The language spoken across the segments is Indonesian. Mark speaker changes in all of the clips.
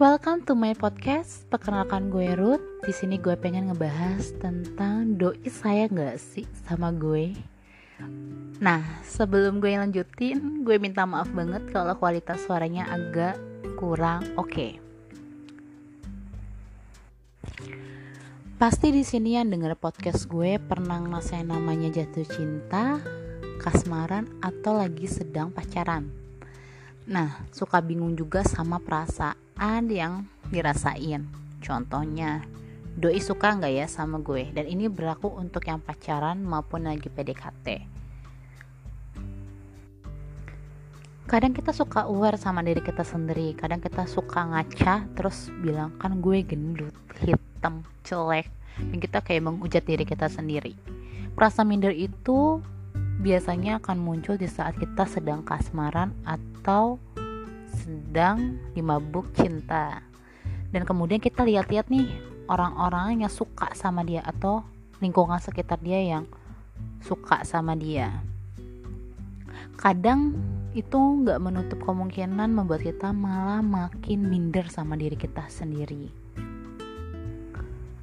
Speaker 1: Welcome to my podcast. Perkenalkan gue Ruth. Di sini gue pengen ngebahas tentang doi saya nggak sih sama gue. Nah, sebelum gue lanjutin, gue minta maaf banget kalau kualitas suaranya agak kurang oke. Okay. Pasti di sini yang denger podcast gue pernah ngerasain namanya jatuh cinta, kasmaran, atau lagi sedang pacaran. Nah, suka bingung juga sama perasaan ada yang dirasain? Contohnya doi suka nggak ya sama gue? Dan ini berlaku untuk yang pacaran maupun lagi PDKT kadang kita suka aware sama diri kita sendiri. Kadang kita suka ngaca terus bilang kan gue gendut hitam jelek. Dan kita kayak mengujat diri kita sendiri. Perasaan minder itu biasanya akan muncul di saat kita sedang kasmaran atau sedang dimabuk cinta. Dan kemudian kita lihat-lihat nih orang-orang yang suka sama dia atau lingkungan sekitar dia yang suka sama dia. Kadang itu nggak menutup kemungkinan membuat kita malah makin minder sama diri kita sendiri.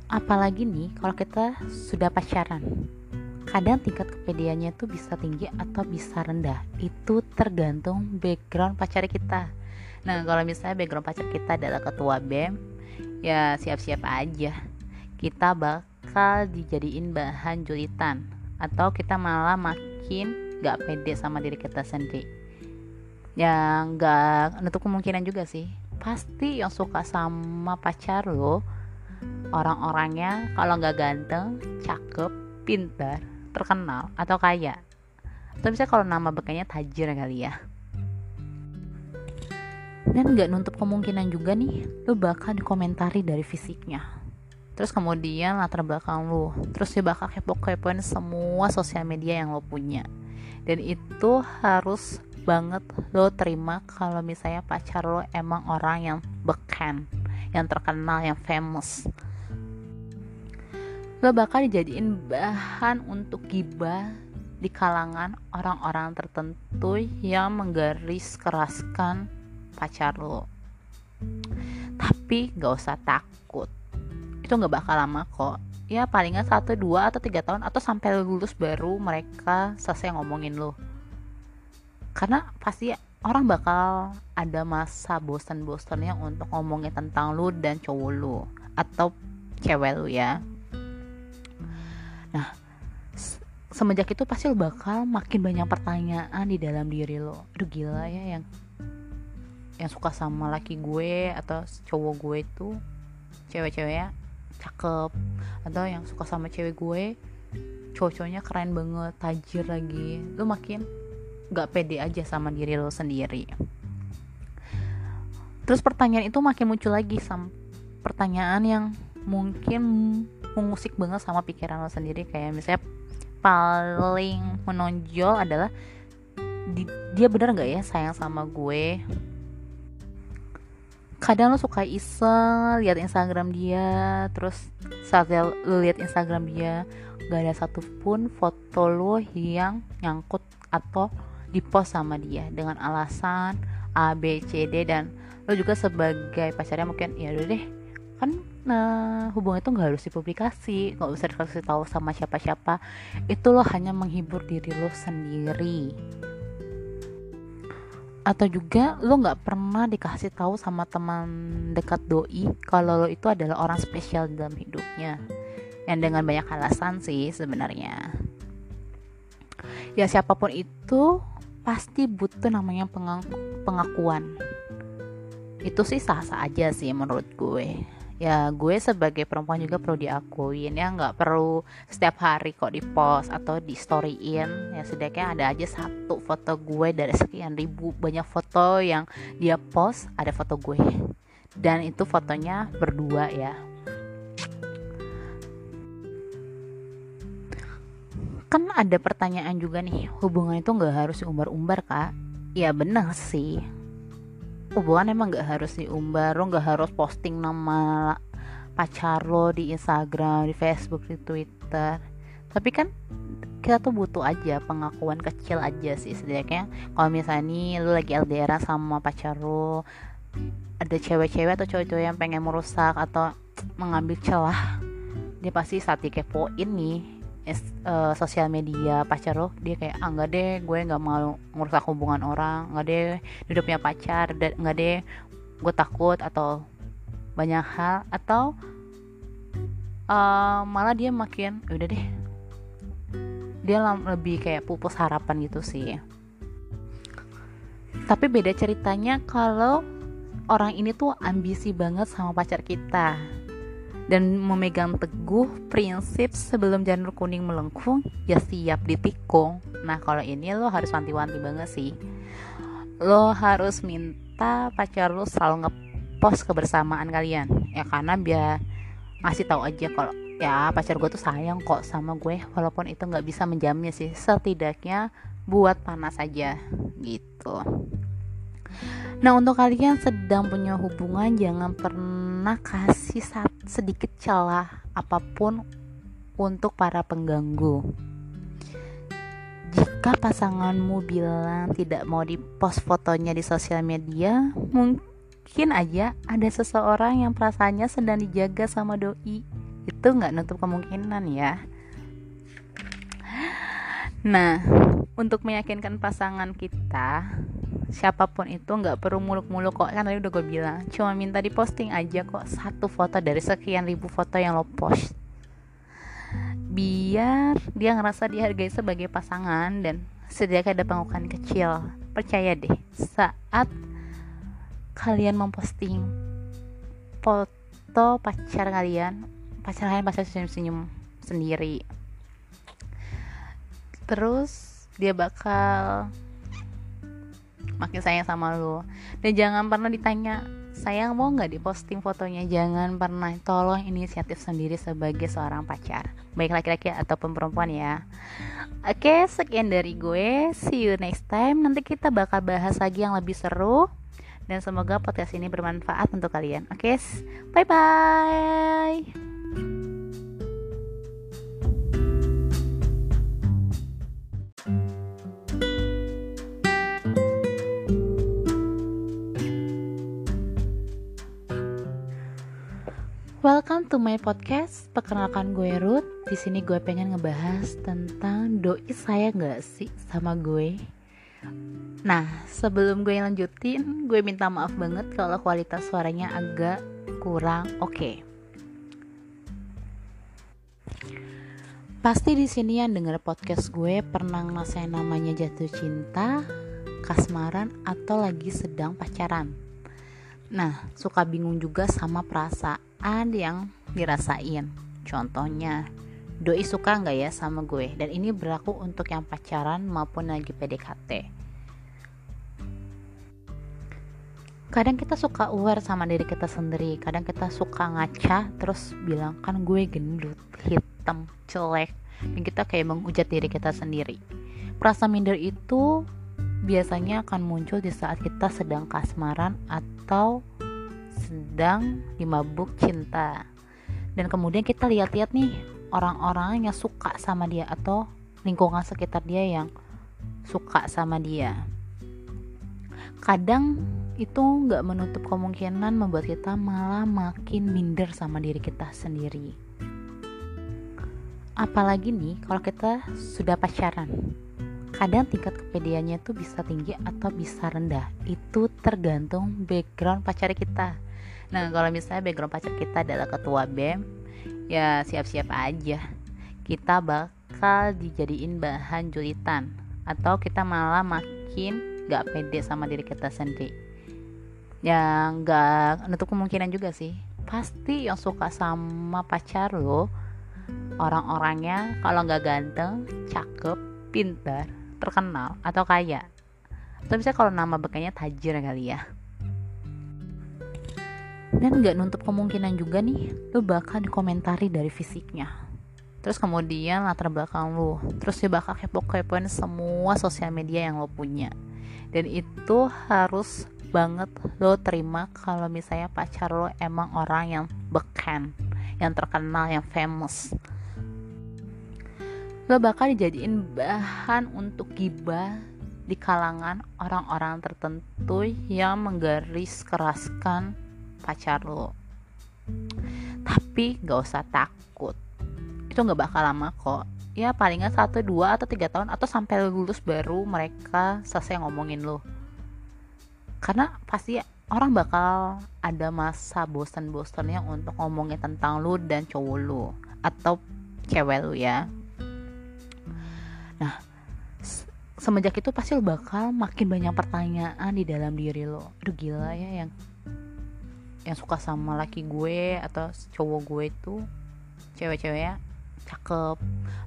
Speaker 1: Apalagi nih kalau kita sudah pacaran kadang tingkat kepedeannya itu bisa tinggi atau bisa rendah. Itu tergantung background pacar kita nah kalau misalnya background pacar kita adalah ketua BEM ya siap-siap aja. Kita bakal dijadiin bahan julitan atau kita malah makin gak pede sama diri kita sendiri. Yang gak nutup kemungkinan juga sih. Pasti yang suka sama pacar lo orang-orangnya kalau nggak ganteng cakep pintar terkenal atau kaya. Atau bisa kalau nama bekanya tajir kali ya dan nggak nutup kemungkinan juga nih lo bakal dikomentari dari fisiknya. Terus kemudian latar belakang lo terus dia bakal kepo-kepoin semua sosial media yang lo punya. Dan itu harus banget lo terima kalau misalnya pacar lo emang orang yang beken yang terkenal yang famous. Lo bakal dijadiin bahan untuk gibah di kalangan orang-orang tertentu yang menggaris keraskan pacar lo. Tapi gak usah takut. Itu gak bakal lama kok. Ya palingan satu dua atau tiga tahun atau sampai lulus baru mereka selesai ngomongin lo. Karena pasti orang bakal ada masa bosan-bosannya untuk ngomongin tentang lo dan cowok lo atau cewek lo ya. Nah, semenjak itu pasti lo bakal makin banyak pertanyaan di dalam diri lo. Aduh gila ya yang yang suka sama laki gue atau cowok gue itu cewek-ceweknya cakep. Atau yang suka sama cewek gue cowok-cowoknya keren banget tajir lagi. Lo makin gak pede aja sama diri lo sendiri. Terus pertanyaan itu makin muncul lagi sam pertanyaan yang mungkin mengusik banget sama pikiran lo sendiri. Kayak misalnya paling menonjol adalah di, dia bener nggak ya sayang sama gue kadang lo suka iseng lihat Instagram dia terus saat lo lihat Instagram dia gak ada satupun foto lo yang nyangkut atau dipost sama dia dengan alasan A B C D dan lo juga sebagai pacarnya mungkin ya udah deh kan nah hubungan itu nggak harus dipublikasi nggak usah dikasih tahu sama siapa-siapa. Itu lo hanya menghibur diri lo sendiri atau juga lo nggak pernah dikasih tahu sama teman dekat doi kalau lo itu adalah orang spesial dalam hidupnya. Yang dengan banyak alasan sih sebenarnya. Ya siapa pun itu pasti butuh namanya pengakuan. Itu sih sah-sah aja sih menurut gue ya gue sebagai perempuan juga perlu diakuin. Ya nggak perlu setiap hari kok di post atau di storyin ya setidaknya ada aja satu foto gue dari sekian ribu. Banyak foto yang dia post ada foto gue. Dan itu fotonya berdua ya. Kan ada pertanyaan juga nih hubungan itu nggak harus diumbar-umbar kak? Ya benar sih hubungan emang gak harus diumbar lo gak harus posting nama pacar lo di Instagram di Facebook di Twitter. Tapi kan kita tuh butuh aja pengakuan kecil aja sih setidaknya. Kalau misalnya nih lo lagi LDR sama pacar lo ada cewek-cewek atau cowok-cowok yang pengen merusak atau mengambil celah dia pasti saat dikepoin nih uh, sosial media pacar lo dia kayak ah nggak deh gue nggak mau merusak hubungan orang nggak deh dia udah pacar nggak deh gue takut atau banyak hal atau uh, malah dia makin ya udah deh. Dia lebih kayak pupus harapan gitu sih. Tapi beda ceritanya kalau orang ini tuh ambisi banget sama pacar kita dan memegang teguh prinsip sebelum janur kuning melengkung ya siap ditikung. Nah kalau ini lo harus wanti-wanti banget sih. Lo harus minta pacar lo selalu ngepost kebersamaan kalian. Ya karena biar ngasih tahu aja kalau ya pacar gue tuh sayang kok sama gue walaupun itu nggak bisa menjamin sih. Setidaknya buat panas aja gitu Nah untuk kalian sedang punya hubungan jangan pernah kasih sedikit celah apa pun untuk para pengganggu. Jika pasanganmu bilang tidak mau dipost fotonya di sosial media, mungkin aja ada seseorang yang perasaannya sedang dijaga sama doi. Itu nggak nutup kemungkinan ya. Nah, untuk meyakinkan pasangan kita, siapa pun itu nggak perlu muluk-muluk kok. Kan tadi udah gue bilang cuma minta diposting aja kok satu foto dari sekian ribu foto yang lo post. Biar dia ngerasa dihargai sebagai pasangan dan sediakan ada pengukuhan kecil. Percaya deh saat kalian memposting foto pacar kalian pacar kalian pasti senyum-senyum sendiri. Terus dia bakal makin sayang sama lu. Dan jangan pernah ditanya sayang mau nggak diposting fotonya? Jangan pernah. Tolong inisiatif sendiri sebagai seorang pacar. Baik laki-laki ataupun perempuan ya. Oke sekian dari gue. See you next time. Nanti kita bakal bahas lagi yang lebih seru. Dan semoga podcast ini bermanfaat untuk kalian. Oke bye bye To my podcast. Perkenalkan gue Ruth. Di sini gue pengen ngebahas tentang doi saya nggak sih sama gue. Nah, sebelum gue lanjutin, gue minta maaf banget kalau kualitas suaranya agak kurang oke. Okay. Pasti di sini yang denger podcast gue pernah ngerasain namanya jatuh cinta, kasmaran, atau lagi sedang pacaran. Nah, suka bingung juga sama perasaan ada yang dirasain. Contohnya doi suka nggak ya sama gue? Dan ini berlaku untuk yang pacaran maupun lagi PDKT kadang kita suka aware sama diri kita sendiri. Kadang kita suka ngaca terus bilang kan gue gendut hitam jelek. Dan kita kayak menghujat diri kita sendiri. Perasaan minder itu biasanya akan muncul di saat kita sedang kasmaran atau sedang dimabuk cinta. Dan kemudian kita lihat-lihat nih orang-orang yang suka sama dia atau lingkungan sekitar dia yang suka sama dia. Kadang itu nggak menutup kemungkinan membuat kita malah makin minder sama diri kita sendiri. Apalagi nih kalau kita sudah pacaran kadang tingkat kepedeannya itu bisa tinggi atau bisa rendah. Itu tergantung background pacar kita Nah kalau misalnya background pacar kita adalah ketua BEM Ya siap-siap aja. Kita bakal dijadiin bahan julitan Atau kita malah makin gak pede sama diri kita sendiri. Ya gak nutup kemungkinan juga sih. Pasti yang suka sama pacar lo Orang-orangnya kalau gak ganteng, cakep, pintar, terkenal, atau kaya. Atau misalnya kalau nama bekanya tajir kali ya dan nggak nutup kemungkinan juga nih lo bakal dikomentari dari fisiknya. Terus kemudian latar belakang lo terus dia bakal kepo-kepoin semua sosial media yang lo punya. Dan itu harus banget lo terima kalau misalnya pacar lo emang orang yang beken yang terkenal yang famous. Lo bakal dijadiin bahan untuk gibah di kalangan orang-orang tertentu yang menggaris keraskan pacar lo. Tapi gak usah takut. Itu gak bakal lama kok. Ya palingan satu dua atau tiga tahun atau sampai lulus baru mereka selesai ngomongin lo. Karena pasti orang bakal ada masa bosan-bosannya untuk ngomongin tentang lu dan cowok lu atau cewek lu ya. Nah semenjak itu pasti lo bakal makin banyak pertanyaan di dalam diri lo. Aduh gila ya yang yang suka sama laki gue atau cowok gue itu cewek-cewek ya cakep.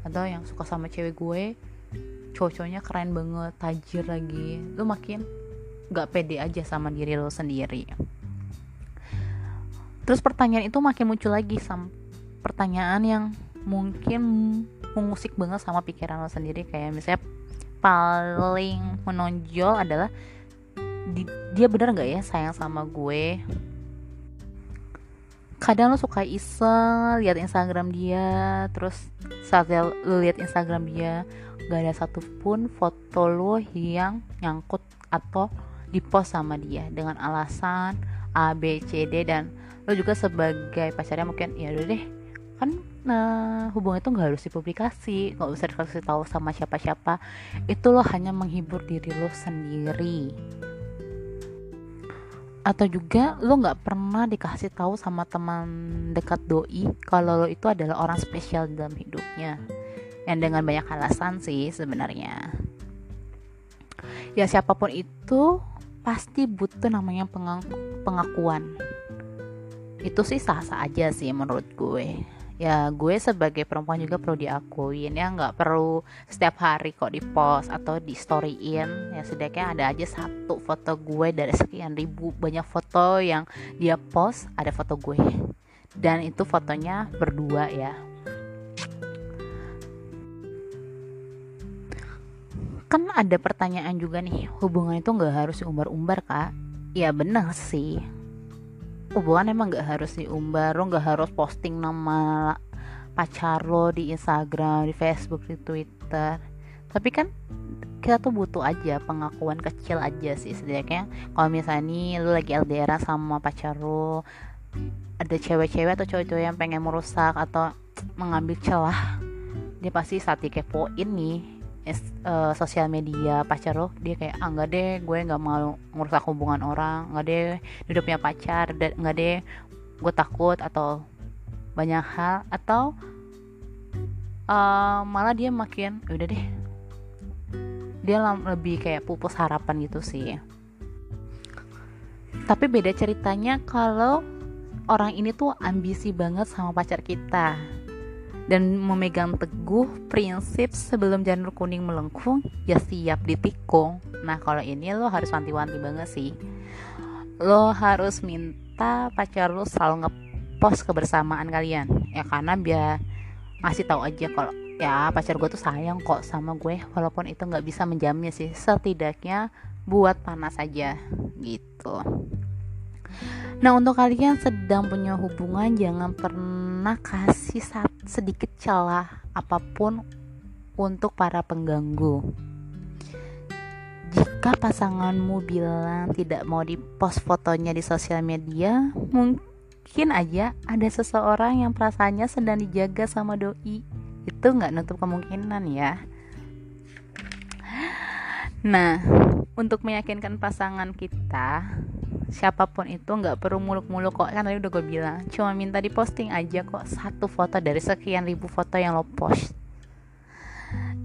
Speaker 1: Atau yang suka sama cewek gue cowok-cowoknya keren banget tajir lagi. Lu makin gak pede aja sama diri lo sendiri. Terus pertanyaan itu makin muncul lagi sam pertanyaan yang mungkin mengusik banget sama pikiran lo sendiri. Kayak misalnya paling menonjol adalah di, dia bener nggak ya sayang sama gue kadang lo suka iseng lihat Instagram dia terus saat lo lihat Instagram dia gak ada satupun foto lo yang nyangkut atau dipost sama dia dengan alasan A B C D dan lo juga sebagai pacarnya mungkin ya udah deh kan nah hubungan itu nggak harus dipublikasi nggak usah dikasih tahu sama siapa-siapa. Itu lo hanya menghibur diri lo sendiri atau juga lo nggak pernah dikasih tahu sama teman dekat doi kalau lo itu adalah orang spesial dalam hidupnya. Yang dengan banyak alasan sih sebenarnya. Ya siapa pun itu pasti butuh namanya pengaku pengakuan. Itu sih sah-sah aja sih menurut gue ya gue sebagai perempuan juga perlu diakuin. Ya nggak perlu setiap hari kok di post atau di storyin ya setidaknya ada aja satu foto gue dari sekian ribu. Banyak foto yang dia post ada foto gue. Dan itu fotonya berdua ya. Kan ada pertanyaan juga nih. Hubungan itu nggak harus diumbar-umbar kak. Ya bener sih hubungan emang gak harus diumbar lo gak harus posting nama pacar lo di Instagram di Facebook di Twitter. Tapi kan kita tuh butuh aja pengakuan kecil aja sih setidaknya. Kalau misalnya nih lo lagi LDR sama pacar lo ada cewek-cewek atau cowok-cowok yang pengen merusak atau mengambil celah dia pasti saat dikepoin nih uh, sosial media pacar lo dia kayak ah nggak deh gue nggak mau merusak hubungan orang nggak deh udah punya pacar nggak deh gue takut atau banyak hal atau uh, malah dia makin ya udah deh. Dia lebih kayak pupus harapan gitu sih. Tapi beda ceritanya kalau orang ini tuh ambisi banget sama pacar kita dan memegang teguh prinsip sebelum janur kuning melengkung ya siap ditikung. Nah kalau ini lo harus wanti-wanti banget sih. Lo harus minta pacar lo selalu ngepost kebersamaan kalian. Ya karena biar ngasih tahu aja kalau ya pacar gue tuh sayang kok sama gue walaupun itu nggak bisa menjamin sih. Setidaknya buat panas aja gitu Nah untuk kalian sedang punya hubungan jangan pernah kasih sedikit celah apa pun untuk para pengganggu. Jika pasanganmu bilang tidak mau dipost fotonya di sosial media, mungkin aja ada seseorang yang perasaannya sedang dijaga sama doi. Itu nggak nutup kemungkinan ya. Nah, untuk meyakinkan pasangan kita, siapa pun itu nggak perlu muluk-muluk kok. Kan tadi udah gue bilang cuma minta di posting aja kok satu foto dari sekian ribu foto yang lo post.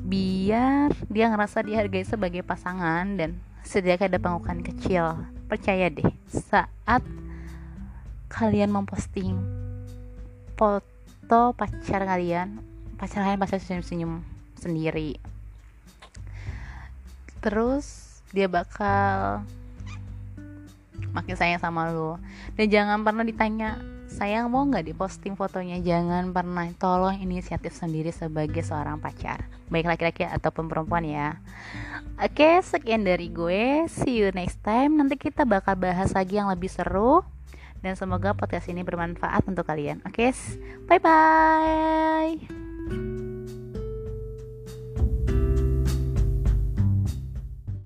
Speaker 1: Biar dia ngerasa dihargai sebagai pasangan dan sediakan ada pengukuhan kecil. Percaya deh saat kalian memposting foto pacar kalian pacar kalian pasti senyum-senyum sendiri. Terus dia bakal makin sayang sama lo dan jangan pernah ditanya sayang mau nggak diposting fotonya? Jangan pernah. Tolong inisiatif sendiri sebagai seorang pacar. Baik laki-laki ataupun perempuan ya. Oke sekian dari gue. See you next time. Nanti kita bakal bahas lagi yang lebih seru. Dan semoga podcast ini bermanfaat untuk kalian. Oke bye bye